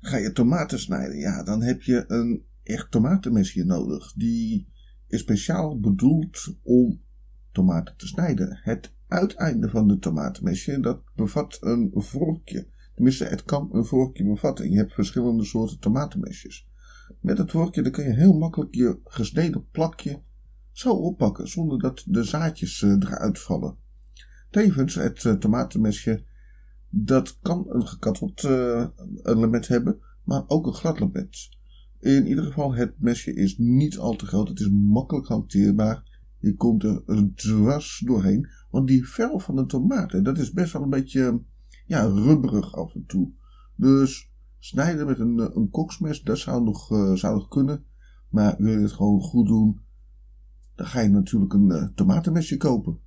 Ga je tomaten snijden? Ja, dan heb je een echt tomatenmesje nodig. Die is speciaal bedoeld om tomaten te snijden. Het uiteinde van de tomatenmesje, dat bevat een vorkje. Tenminste, het kan een vorkje bevatten. Je hebt verschillende soorten tomatenmesjes. Met het vorkje dan kun je heel makkelijk je gesneden plakje zo oppakken, zonder dat de zaadjes eh, eruit vallen. Tevens, het uh, tomatenmesje, dat kan een gekanteld uh, element hebben, maar ook een glad element. In ieder geval, het mesje is niet al te groot, het is makkelijk hanteerbaar. Je komt er dwars doorheen, want die vel van de tomaten, dat is best wel een beetje ja, rubberig af en toe. Dus snijden met een, een koksmes, dat zou nog, uh, zou kunnen. Maar wil je het gewoon goed doen, dan ga je natuurlijk een tomatenmesje kopen.